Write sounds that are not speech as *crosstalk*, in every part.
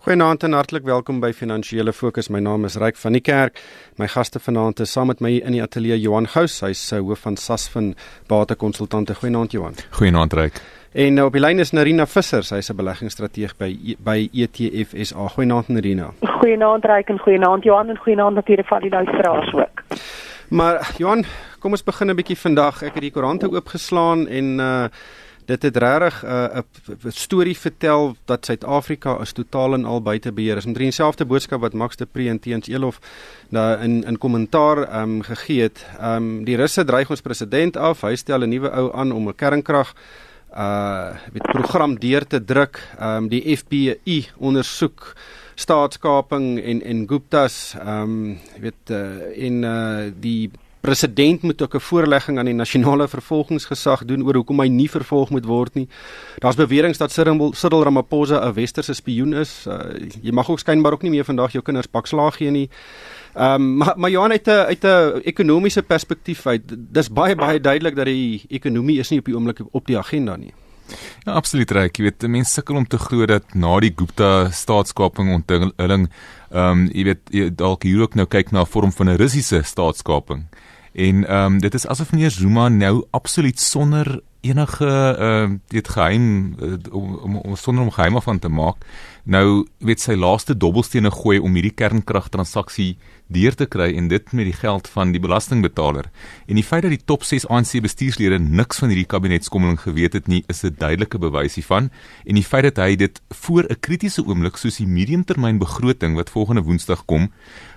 Goeienaand en hartlik welkom by Finansiële Fokus. My naam is Ryk van die Kerk. My gaste vanaand is saam met my in die ateljee Johan Gous, hy's se hoof van Sasfin Batekonsultante. Goeienaand Johan. Goeienaand Ryk. En nou op die lyn is Narina Visser, sy's 'n beleggingsstrateeg by by ETF SA. Goeienaand Narina. Goeienaand Ryk en goeienaand Johan en goeienaand natuurlik vir die luisteraars ook. Maar Johan, kom ons begin 'n bietjie vandag. Ek het die koerante oopgeslaan en uh dit het regtig 'n uh, storie vertel dat Suid-Afrika is totaal en al buite beheer. Is omtrent dieselfde boodskap wat Max de Pre en Teens Elof nou in in kommentaar ehm um, gegee het. Ehm um, die Russe dreig ons president af. Hy stel 'n nuwe ou aan om 'n kernkrag uh met program deur te druk. Ehm um, die FBI ondersoek staatskaping en en Gupta's ehm um, weet uh, en uh die president moet ook 'n voorlegging aan die nasionale vervolgingsgesag doen oor hoekom hy nie vervolg moet word nie. Daar's beweringe dat Cyril, Cyril Ramaphosa 'n westerse spioen is. Uh, jy mag ook skynbaar ook nie meer vandag jou kinders pakslaag gee nie. Ehm um, maar maar Johan uit 'n uit 'n ekonomiese perspektief uit, dis baie baie duidelik dat die ekonomie is nie op die oomblik op die agenda nie. Ja, absoluut reg. Jy weet, mense sukkel om te glo dat na die Gupta staatskaping onthulling, ehm um, jy weet dalk hier ook nou kyk na 'n vorm van 'n Russiese staatskaping. En ehm um, dit is asof meneer Zuma nou absoluut sonder enige ehm uh, dit geheim uh, om, om, om sonder om geheim van te maak nou weet sy laaste dobbelstene gooi om hierdie kernkragtransaksie deur te kry en dit met die geld van die belastingbetaler. En die feit dat die top 6 ANC bestuurslede niks van hierdie kabinetskommeling geweet het nie, is 'n duidelike bewys hiervan. En die feit dat hy dit voor 'n kritiese oomblik soos die mediumtermynbegroting wat volgende Woensdag kom,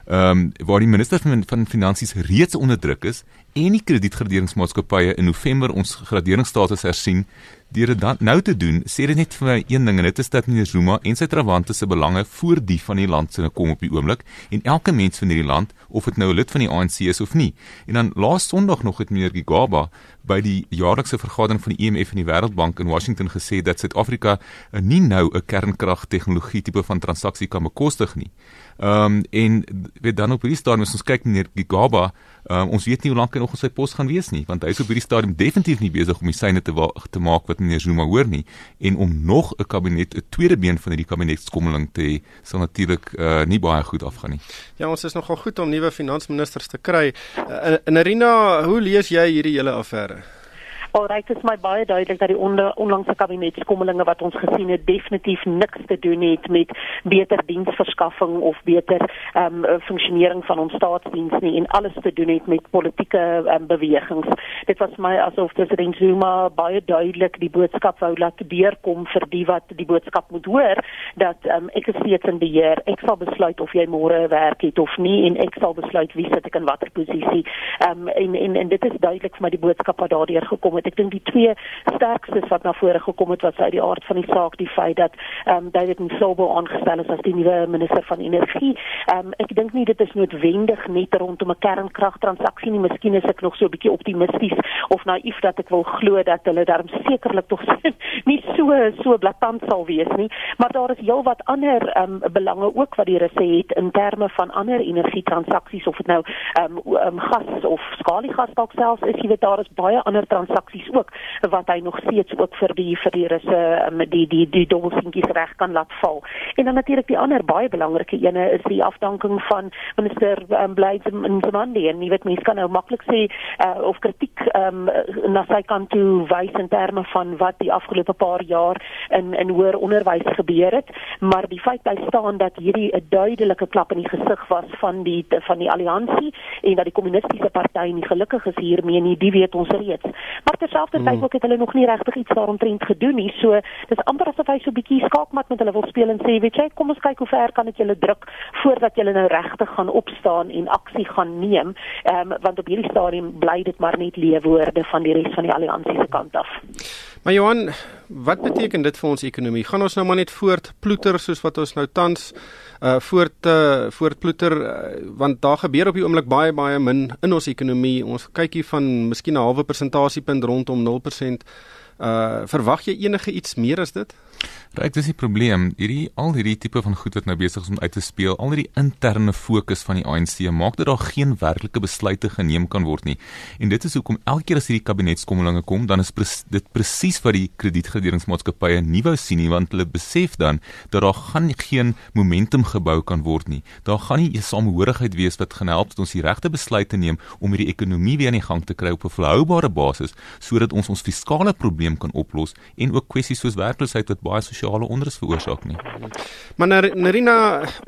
ehm um, waar die minister van van finansies reeds onder druk is en die kredietgraderingsmaatskappye in November ons graderingsstatus hersien deur dit dan nou te doen, sê dit net vir my een ding en dit is dat meneer Zuma en sy trawante se belange voor die van die land se kom op die oomblik en elke mens van hierdie land of dit nou 'n lid van die ANC is of nie. En dan laas Sondag nog het meneer Gigaba by die jaarlikse vergadering van die IMF en die Wêreldbank in Washington gesê dat Suid-Afrika nie nou 'n kernkragtegnologie tipe van transaksie kan bekostig nie. Ehm um, en weet dan op hierdie stadium as ons kyk meneer Gigaba, um, ons weet nie hoe lank hy nog op sy pos gaan wees nie, want hy is op hierdie stadium definitief nie besig om die syne te te maak wat meneer Zuma hoor nie en om nog 'n kabinet 'n tweede been van hierdie kabinetskommeling te sal natuurlik uh, nie baie goed afgaan nie. Ja, ons is nogal goed om nuwe finansministers te kry. Uh, in Arena, hoe lees jy hierdie hele affære? Alright, dit is my baie duidelik dat die onlangse kabinetskommelinge wat ons gesien het definitief niks te doen het met beter diensverskaffing of beter ehm um, funksionering van ons staatsdiens nie en alles te doen het met politieke um, bewegings. Dit was my asof president Zuma baie duidelik die boodskap wou laat deurkom vir die wat die boodskap moet hoor dat ehm um, ek is steeds in beheer. Ek sal besluit of jy môre werk het of nie en ek sal besluit wie sit ek in watter posisie. Ehm um, en, en en dit is duidelik vir my die boodskap wat daardeur gekom het het. Ek dink die twee sterkstes wat na vore gekom het was uit die aard van die saak die feit dat ehm um, David Msobo aangestel is as die nuwe minister van energie. Ehm um, ek dink nie dit is noodwendig net rondom 'n kernkragtransaksie nie. Miskien is ek nog so 'n bietjie optimisties of naïef dat ek wil glo dat hulle daarom sekerlik tog *laughs* nie so so blaatant sal wees nie, maar daar is heelwat ander ehm um, belange ook wat die Russe het in terme van ander energietransaksies of dit nou ehm um, um, gas of skaliegas dalk selfs is, jy weet daar is baie ander transaksies transaksies ook wat hy nog steeds ook vir die vir die russe met die die die dobbelsinkies reg kan laat val. En dan natuurlik die ander baie belangrike ene is die afdanking van minister um, Blyde in Zimandi en jy weet mense kan nou maklik sê uh, of kritiek um, na sy kant toe wys in terme van wat die afgelope paar jaar in in hoër onderwys gebeur het, maar die feit bly staan dat hierdie 'n duidelike klap in die gesig was van die van die alliansie en dat die kommunistiese party nie gelukkig is hiermee nie, die weet ons reeds. Maar terselfdertyd mm. ook het hulle nog nie regtig iets daaromtrent gedoen nie. So dis amper asof hy so 'n bietjie skaakmat met hulle wil speel en sê, weet jy, kom ons kyk hoe ver kan ek julle druk voordat julle nou regtig gaan opstaan en aksie gaan neem. Ehm um, want op hierdie stadium bly dit maar net leewoorde van die res van die alliansie se kant af. Maar Johan, wat beteken dit vir ons ekonomie? Gaan ons nou maar net voortploeter soos wat ons nou tans uh voort uh voortploeter uh, want daar gebeur op die oomblik baie baie min in ons ekonomie. Ons kyk hier van miskien 'n halwe persentasiepunt rondom 0%. Uh verwag jy enige iets meer as dit? Ryk, dis die probleem. Hierdie al hierdie tipe van goed wat nou besig is om uit te speel, al hierdie interne fokus van die ANC maak dat daar geen werklike besluite geneem kan word nie. En dit is hoekom elke keer as hierdie kabinetskommelinge kom, dan is pres, dit presies wat die kredietgraderingsmaatskappye nie wou sien nie, want hulle besef dan dat daar gaan geen momentum gebou kan word nie. Daar gaan nie 'n samehorigheid wees wat gaan help dat ons die regte besluite neem om hierdie ekonomie weer aan die gang te kry op 'n volhoubare basis sodat ons ons fiskale probleem kan oplos en ook kwessies soos werkloosheid wat baie sosiale onrus veroorsaak nie. Maar Nerina,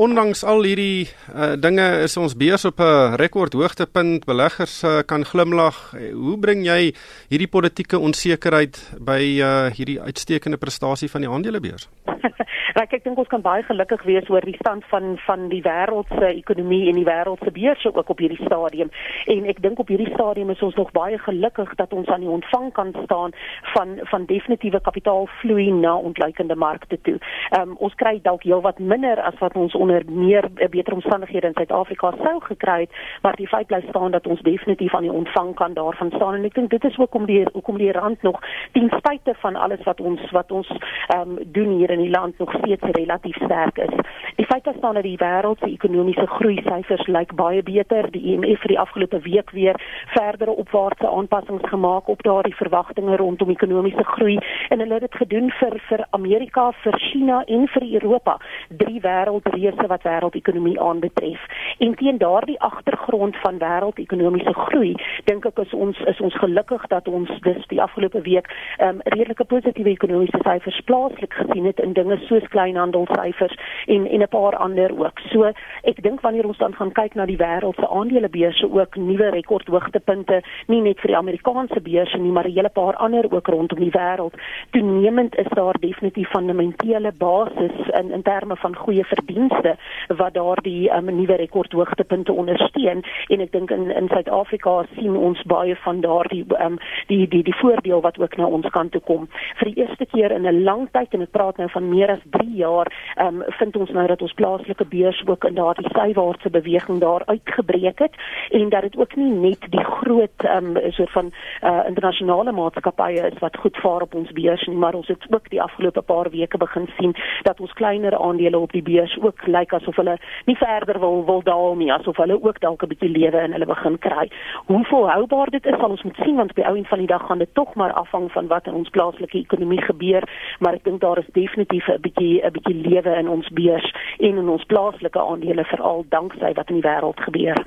ondanks al hierdie uh, dinge is ons beurs op 'n rekord hoogtepunt. Beleggers uh, kan glimlag. Hoe bring jy hierdie politieke onsekerheid by uh, hierdie uitstekende prestasie van die aandelebeurs? *laughs* Ek ek dink ons kan baie gelukkig wees oor die stand van van die wêreld se ekonomie en die wêreld se beurse ook op hierdie stadium. En ek dink op hierdie stadium is ons nog baie gelukkig dat ons aan die ontvang kan staan van van definitiewe kapitaalvloei na ontleikende markte toe. Ehm um, ons kry dalk heelwat minder as wat ons onder meer eh, beter omstandighede in Suid-Afrika sou gekry het, maar die feit bly staan dat ons definitief aan die ontvang kan daarvan staan en ek dink dit is hoekom die hoekom die rand nog ten spyte van alles wat ons wat ons ehm um, doen hier in die land nog steeds relatief sterk is. Die feit is dan dat die wêreld se ekonomiese groei syfers lyk baie beter. Die IMF vir die afgelope week weer verdere opwaartse aanpassings gemaak op daardie verwagtinge rondom ekonomiese groei en hulle het dit gedoen vir vir Amerika, vir China en vir Europa, drie wêreldreëse wat wêreldekonomie aanbetref. En teen daardie agtergrond van wêreldekonomiese groei, dink ek is ons is ons gelukkig dat ons dis die afgelope week um, redelike positiewe ekonomiese syfers plaaslik gesien het in dinge soos kleinhandelsyfers en en 'n paar ander ook. So ek dink wanneer ons dan gaan kyk na die wêreld se aandelebeurse ook nuwe rekordhoogtepunte, nie net vir die Amerikaanse beurse nie, maar 'n hele paar ander ook rondom die wêreld. Toenemend is daar definitief fundamentele basis in in terme van goeie verdienste wat daardie um, nuwe rekordhoogtepunte ondersteun en ek dink in in Suid-Afrika sien ons baie van daardie um, die die die voordeel wat ook na ons kant toe kom. Vir die eerste keer in 'n lang tyd en ek praat nou van meer as 3 jaar um, vind ons nou dat ons plaaslike beurs ook in daardie sywaartse beweging daar uitgebreek het en dat dit ook nie net die groot um, soort van uh, internasionale maatskappye is wat goed vaar op ons beurs nie maar ons het ook die afgelope paar weke begin sien dat ons kleiner aandele op die beurs ook lyk asof hulle nie verder wil wil daal nie asof hulle ook dalk 'n bietjie lewe in hulle begin kry. Hoe volhoubaar dit is sal ons moet sien want op die ou en van die dag gaan dit tog maar afhang van wat in ons plaaslike ekonomie gebeur maar ek dink daar is definitief 'n bietjie 'n bietjie lewe in ons beurs en in ons plaaslike aandele veral danksy wat in die wêreld gebeur.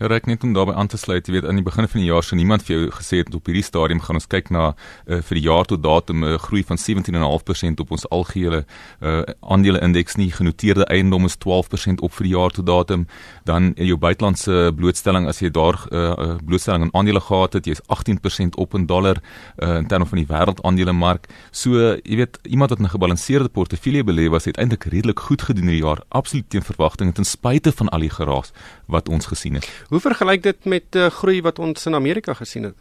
Ek net om daarbey aan te sluit, jy weet aan die begin van die jaar sou niemand vir jou gesê het op hierdie stadium gaan ons kyk na uh, vir die jaar tot datum 'n uh, groei van 17.5% op ons algehele uh, aandele indeks nie. Genoteerde eiendom is 12% op vir die jaar tot datum. Dan in jou buitelandse blootstelling as jy daar uh, blootstelling aan aandele gehad het jy's 18% op in dollar uh, in terme van die wêreldaandelemark. So jy weet iemand wat 'n gebalanseerde portefeulje belê was het eintlik redelik goed gedoen hierdie jaar absoluut teen verwagtinge ten spyte van al die geraas wat ons gesien het Hoe vergelyk dit met uh, groei wat ons in Amerika gesien het?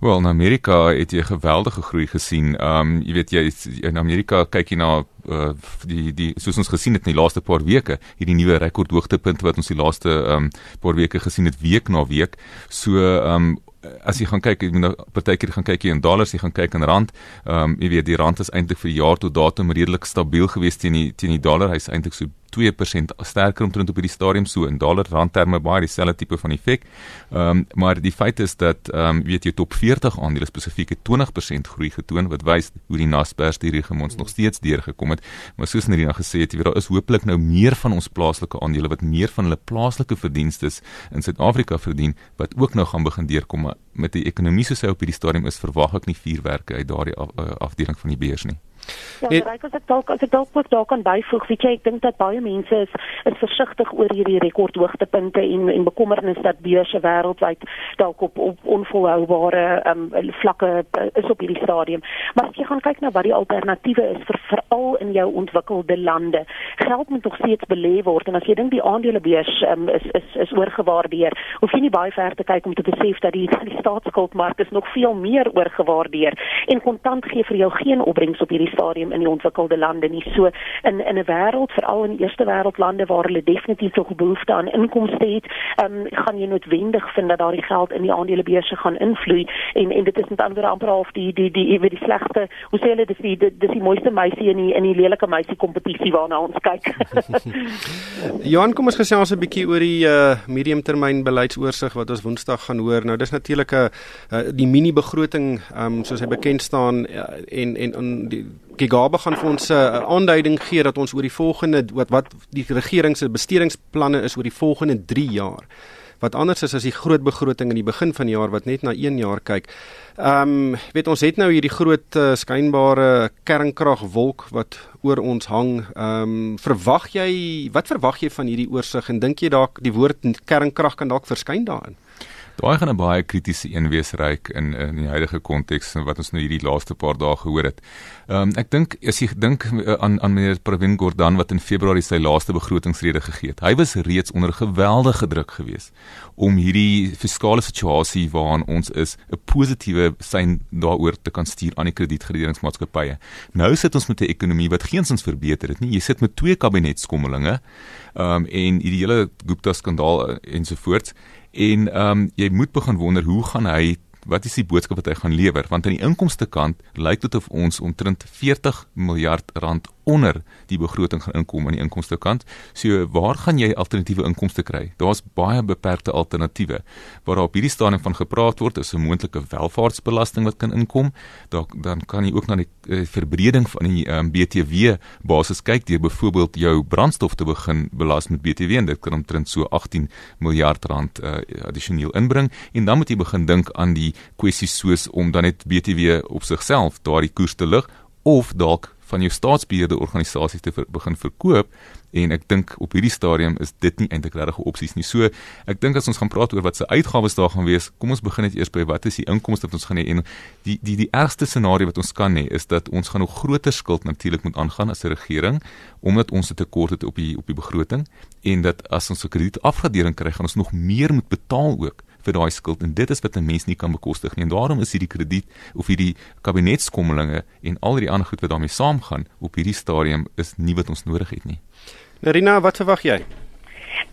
Wel, in Amerika het jy geweldige groei gesien. Ehm um, jy weet jy in Amerika kyk jy na uh, die die soos ons gesien het in die laaste paar weke, hierdie nuwe rekordhoogtepunte wat ons die laaste ehm um, paar weke gesien het week na week. So ehm um, as jy gaan kyk, ek moet nou partykeer gaan kyk hier in dollars, jy gaan kyk in rand. Ehm um, jy weet die rand is eintlik vir die jaar tot datum redelik stabiel gewees teen die teen die dollar. Hy's eintlik so 2% sterker omtrent op hierdie stadium so in dollar rand terme baie dieselfde tipe van effek. Ehm um, maar die feit is dat ehm um, weet jy top 40 aandele spesifiek het 20% groei getoon wat wys hoe die Naspers hierdie gemons nog steeds deurgekom het. Maar soos Nerina gesê het, jy weet daar is hopelik nou meer van ons plaaslike aandele wat meer van hulle plaaslike verdienste in Suid-Afrika verdien wat ook nou gaan begin deurkom met die ekonomie soos hy op hierdie stadium is verwag ek nie vuurwerke uit daardie af, uh, afdeling van die beurs nie. Ja, het, ek as ek dalk as ek dalk ook daar kan byvoeg, weet jy, ek dink dat baie mense is is versigtig oor hierdie rekordhoogtepunte en en bekommernis dat beurse wêreldwyd dalk op op onvolhoubare um, vlakke uh, is op hierdie stadium. Maar as jy gaan kyk na wat die alternatiewe is vir veral in jou ontwikkelde lande, geld moet nog steeds belê word en as jy dink die aandelebeurs um, is is is oorgewaardeer, hoef jy nie baie ver te kyk om te besef dat die die staatsskuldmark is nog veel meer oorgewaardeer en kontant gee vir jou geen opbrengs op hierdie stadium in die ontwikkelde lande nie. So in in 'n wêreld, veral in eerste wêreldlande waar hulle definitief nog behoefte aan inkomste het, ehm um, gaan jy noodwendig vind dat daardie geld in die aandelebeurse gaan invloei en en dit is met ander amper half die die die die, die slegste, hoe sê hulle dis die dis die mooiste meisie in die in die lelike meisie kompetisie waarna ons kyk. *laughs* Johan, kom ons gesels 'n bietjie oor die uh mediumtermyn beleidsoorsig wat ons Woensdag gaan hoor. Nou dis natuurlik 'n uh, die mini begroting um soos hy bekend staan en en en die Gigabe gaan vir ons 'n uh, aanduiding gee dat ons oor die volgende wat wat die regering se bestedingsplanne is oor die volgende 3 jaar wat anders is as die groot begroting in die begin van die jaar wat net na 1 jaar kyk. Ehm um, weet ons het nou hierdie groot uh, skynbare kernkragwolk wat oor ons hang. Ehm um, verwag jy wat verwag jy van hierdie oorsig en dink jy dalk die woord kernkrag kan dalk verskyn daarin? Daai gaan 'n baie kritiese een wees ryk in in die huidige konteks wat ons nou hierdie laaste paar dae gehoor het. Ehm um, ek dink as jy dink uh, aan aan meneer Pravin Gordhan wat in Februarie sy laaste begrotingsrede gegee het. Hy was reeds onder geweldige druk geweest om hierdie fiskale situasie waarin ons is 'n positiewe sein daaroor te kan stuur aan die kredietgraderingsmaatskappye. Nou sit ons met 'n ekonomie wat geensins verbeter het nie. Jy sit met twee kabinetskommelinge ehm um, en hierdie hele Gupta skandaal uh, ensovoorts en ehm um, jy moet begin wonder hoe gaan hy wat is die boodskap wat hy gaan lewer? Want aan die inkomste kant lyk dit of ons omtrent 40 miljard rand onder die begroting gaan inkom aan die inkomste kant. So waar gaan jy alternatiewe inkomste kry? Daar's baie beperkte alternatiewe. Waar op hierdie stadium van gepraat word is 'n moontlike welvaartsbelasting wat kan inkom. Daar dan kan jy ook na die uh, verbreding van die um, ehm, BTW basis kyk deur byvoorbeeld jou brandstof te begin belas met BTW en dit kan omtrent so 18 miljard rand uh, addisioneel inbring en dan moet jy begin dink aan die kwessies soos om dan net BTW op sigself daardie koers te lig of dalk van jou staatsbeheerde organisasies te ver, begin verkoop en ek dink op hierdie stadium is dit nie eintlik regtig 'n opsie nie. So ek dink as ons gaan praat oor wat se uitgawes daar gaan wees, kom ons begin net eers by wat is die inkomste wat ons gaan hê en die die die ergste scenario wat ons kan hê is dat ons gaan nog groter skuld natuurlik moet aangaan as 'n regering omdat ons 'n tekort het op die op die begroting en dat as ons 'n kredietafgradering kry, gaan ons nog meer moet betaal ook vir daai skuld en dit is wat 'n mens nie kan bekostig nie en daarom is hierdie krediet of hierdie kabinetskommelinge en al die ander goed wat daarmee saamgaan op hierdie stadium is nie wat ons nodig het nie. Narina, wat verwag jy?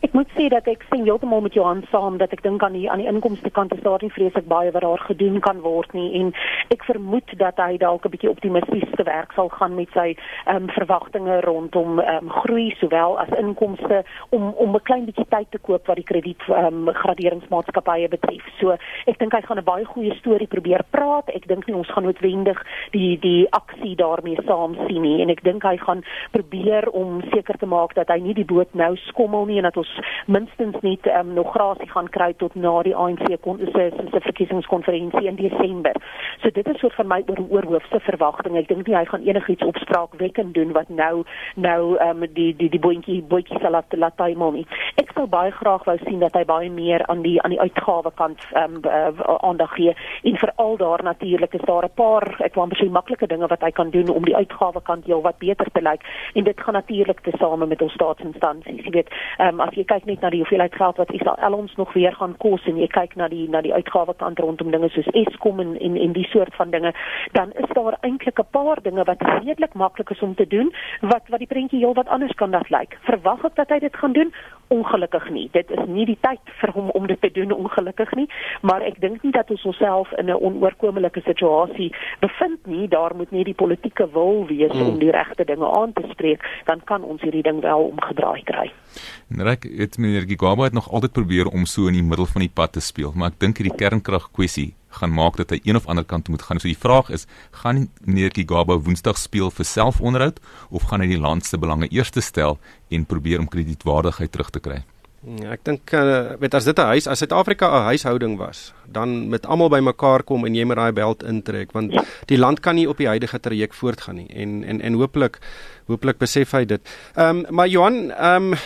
Ek moet sê dat ek sien heeltemal met Johan saam dat ek dink aan die aan die inkomste kant is daar nie vreeslik baie wat daar gedoen kan word nie en ek vermoed dat hy dalk 'n bietjie optimisties te werk sal gaan met sy ehm um, verwagtinge rondom ehm um, groei sowel as inkomste om om 'n klein bietjie tyd te koop wat die krediet ehm um, graderingsmaatskappye betref. So ek dink hy gaan 'n baie goeie storie probeer praat. Ek dink nie ons gaan noodwendig die die aksie daarmee saam sien nie en ek dink hy gaan probeer om seker te maak dat hy nie die boot nou skommel nie en dat ons minstens net um, nog grasie gaan kry tot na die ANC kon se se verkiesingskonferensie in Desember. So dit is soort van my oor oorhoofse verwagting. Ek dink nie hy gaan enigiets opspraakwekkend doen wat nou nou um, die die die boentjie boetjie sal laat laat hy nie. Ek sou baie graag wou sien dat hy baie meer aan die aan die uitgawe kant um, uh, aandag gee en veral daar natuurlik is daar 'n paar ek wou amper maklike dinge wat hy kan doen om die uitgawe kant heel wat beter te lyk en dit gaan natuurlik tesame met ons staatsinstansies. Jy weet, um, as jy jy kyk net na die hoeveelheid geld wat Israel ons nog weer gaan kos en jy kyk na die na die uitgawe kant rondom dinge soos Eskom en en en die soort van dinge, dan is daar eintlik 'n paar dinge wat redelik maklik is om te doen wat wat die prentjie heel wat anders kan dat lyk. Verwag ek dat hy dit gaan doen? Ongelukkig nie. Dit is nie die tyd vir hom om dit te doen ongelukkig nie, maar ek dink nie dat ons onsself in 'n onoorkomelike situasie bevind nie. Daar moet net die politieke wil wees hmm. om die regte dinge aan te spreek, dan kan ons hierdie ding wel omgedraai kry. Ryk het meneer Gigaba het nog altyd probeer om so in die middel van die pad te speel, maar ek dink hierdie kernkrag kwessie gaan maak dat hy een of ander kant moet gaan. So die vraag is, gaan meneer Gigaba Woensdag speel vir selfonderhoud of gaan hy die land se belange eerste stel en probeer om kredietwaardigheid terug te kry? Ja, ek dink uh, weet as dit 'n huis as Suid-Afrika 'n huishouding was, dan met almal bymekaar kom en jy met daai beld intrek want die land kan nie op die huidige traject voortgaan nie en en en hopelik hopelik besef hy dit. Ehm um, maar Johan, ehm um,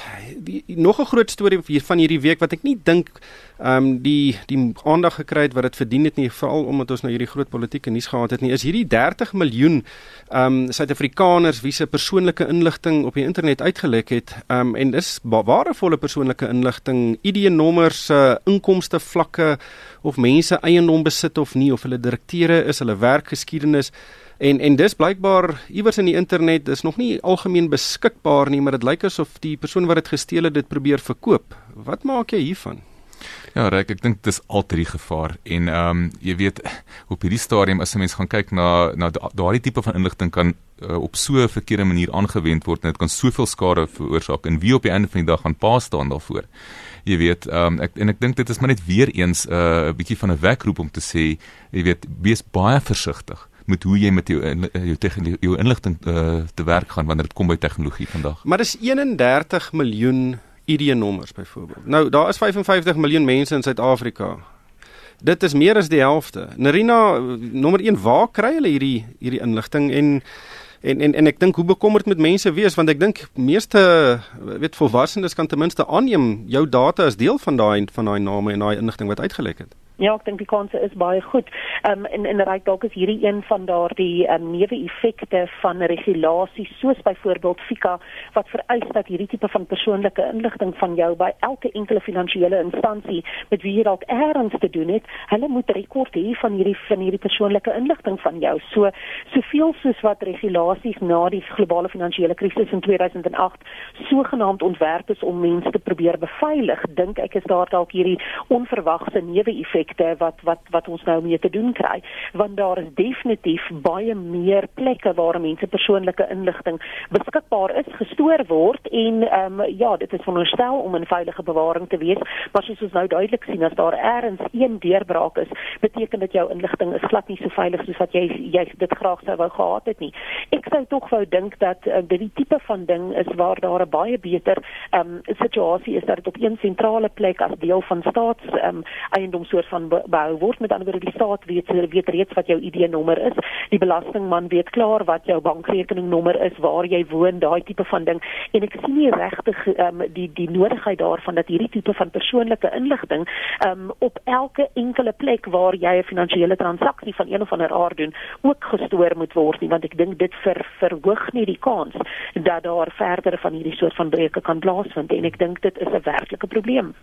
nog 'n groot storie hier van hierdie week wat ek nie dink ehm um, die die aandag gekry het wat dit verdien het nie, veral omdat ons nou hierdie groot politieke nuus gehad het nie, is hierdie 30 miljoen ehm um, Suid-Afrikaners wie se persoonlike inligting op die internet uitgelek het. Ehm um, en dis waardevolle persoonlike inligting, ID-nommers, uh, inkomste vlakke of mense eiendom besit of nie of hulle direkteure is, hulle werkgeskiedenis En en dis blykbaar iewers in die internet, dis nog nie algemeen beskikbaar nie, maar dit lyk asof die persoon wat dit gesteel het dit probeer verkoop. Wat maak jy hiervan? Ja, Rek, ek dink dis altyd die gevaar en ehm um, jy weet op hierdie stadium as 'n mens gaan kyk na na daardie tipe van inligting kan uh, op so 'n verkeerde manier aangewend word en dit kan soveel skade veroorsaak en wie op die einde van die dag gaan pa staan daarvoor. Jy weet, ehm um, ek en ek dink dit is maar net weer eens eh, 'n uh, bietjie van 'n wekroep om te sê, jy weet, wees baie versigtig met hoe jy met jou jou tegnologie jou inligting uh, te werk gaan wanneer dit kom by tegnologie vandag. Maar dis 31 miljoen ID-nommers byvoorbeeld. Nou daar is 55 miljoen mense in Suid-Afrika. Dit is meer as die helfte. Nerina nommer 1, waar kry hulle hierdie hierdie inligting en en en en ek dink hoe bekommerd moet mense wees want ek dink meeste weet volwassenes kan ten minste aanneem jou data is deel van daai van daai name en daai inligting wat uitgelek het. Ja, ek dink die kanse is baie goed. Ehm um, en en reg dalk is hierdie een van daardie um, neeweffekte van regulasies soos byvoorbeeld FICA wat vereis dat hierdie tipe van persoonlike inligting van jou by elke enkele finansiële instansie met wie jy dalk eers te doen het, hulle moet rekord hê van hierdie van hierdie persoonlike inligting van jou. So soveel soos wat regulasies na die globale finansiële krisis in 2008 sogenaamd ontwerp is om mense te probeer beveilig, dink ek is daar dalk hierdie onverwagse neeweffekte projekte wat wat wat ons nou mee te doen kry. Want daar is definitief baie meer plekke waar mense persoonlike inligting beskikbaar is gestoor word en ehm um, ja dit is veronderstel om in veilige bewaring te wees. Maar soos ons nou duidelik sien as daar eers een deurbraak is beteken dit jou inligting is glad nie so veilig soos wat jy jy dit graag sou wou gehad het nie. Ek sou tog wou dink dat uh, dit die tipe van ding is waar daar 'n baie beter ehm um, situasie is dat dit op een sentrale plek as deel van staats ehm um, eiendomsoort van behou word. Met ander die staat weet weet reeds wat jou ID-nommer is. Die belastingman weet klaar wat jou bankrekeningnommer is waar jy woon daai tipe van ding. En ek sien nie regtig um, die die nodigheid daarvan dat hierdie tipe van persoonlike inligting um, op elke enkele plek waar jy 'n finansiële transaksie van een of ander aard doen ook gestoor moet word nie. Want ek dink dit ver, verhoog nie die kans dat daar verdere van hierdie soort van breuke kan plaasvind. En ek dink dit is 'n werklike probleem.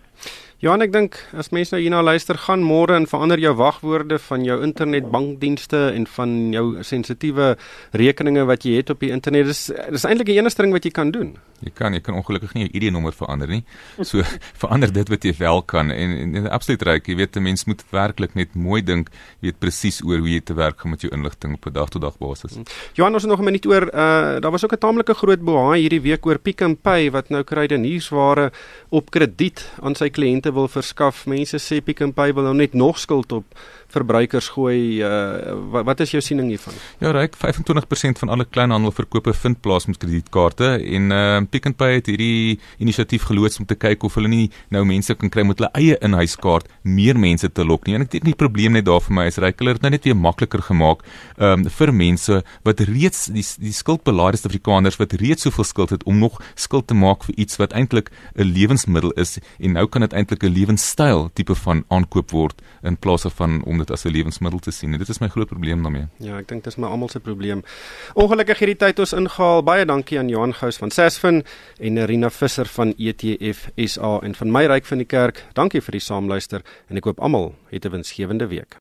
En ek dink as mense nou hierna luister, gaan môre en verander jou wagwoorde van jou internetbankdienste en van jou sensitiewe rekeninge wat jy het op die internet. Dis dis eintlik die enigste ding wat jy kan doen. Jy kan jy kan ongelukkig nie jou ID-nommer verander nie. So *laughs* verander dit wat jy wel kan en, en, en absoluut reg, jy weet 'n mens moet werklik net mooi dink, jy weet presies oor hoe jy te werk gaan met jou inligting op 'n dag tot dag basis. Johan, ons het nog 'n minuut oor uh daar was ook 'n taamlike groot bohaai hierdie week oor Pick n Pay wat nou kruideniersware op krediet aan sy kliënte wil verskaf. Mense sê Pick n Pay wil nou net nog skuld op verbruikers gooi. Uh, wat, wat is jou siening hiervan? Ja, ryk 25% van alle kleinhandelverkope vind plaas met kredietkaarte en uh, Pick n Pay het hierdie inisiatief geloods om te kyk of hulle nie nou mense kan kry met hulle eie inhuiskaart meer mense te lok nie. En ek dink die probleem net daar vir my is ryk hulle het nou net weer makliker gemaak um, vir mense wat reeds die die skuldbelaaide Afrikaners wat reeds soveel skuld het om nog skuld te maak vir iets wat eintlik 'n lewensmiddel is en nou kan dit eintlik 'n lewenstyl tipe van aankoop word in plaas van om dit as 'n lewensmiddel te sien. En dit is my groot probleem daarmee. Ja, ek dink dit is my almal se probleem. Ongelukkig hierdie tyd ons ingehaal. Baie dankie aan Johan Gous van Sasfin en Rina Visser van ETF SA en van my ryk van die kerk. Dankie vir die saamluister en ek hoop almal het 'n winsgewende week.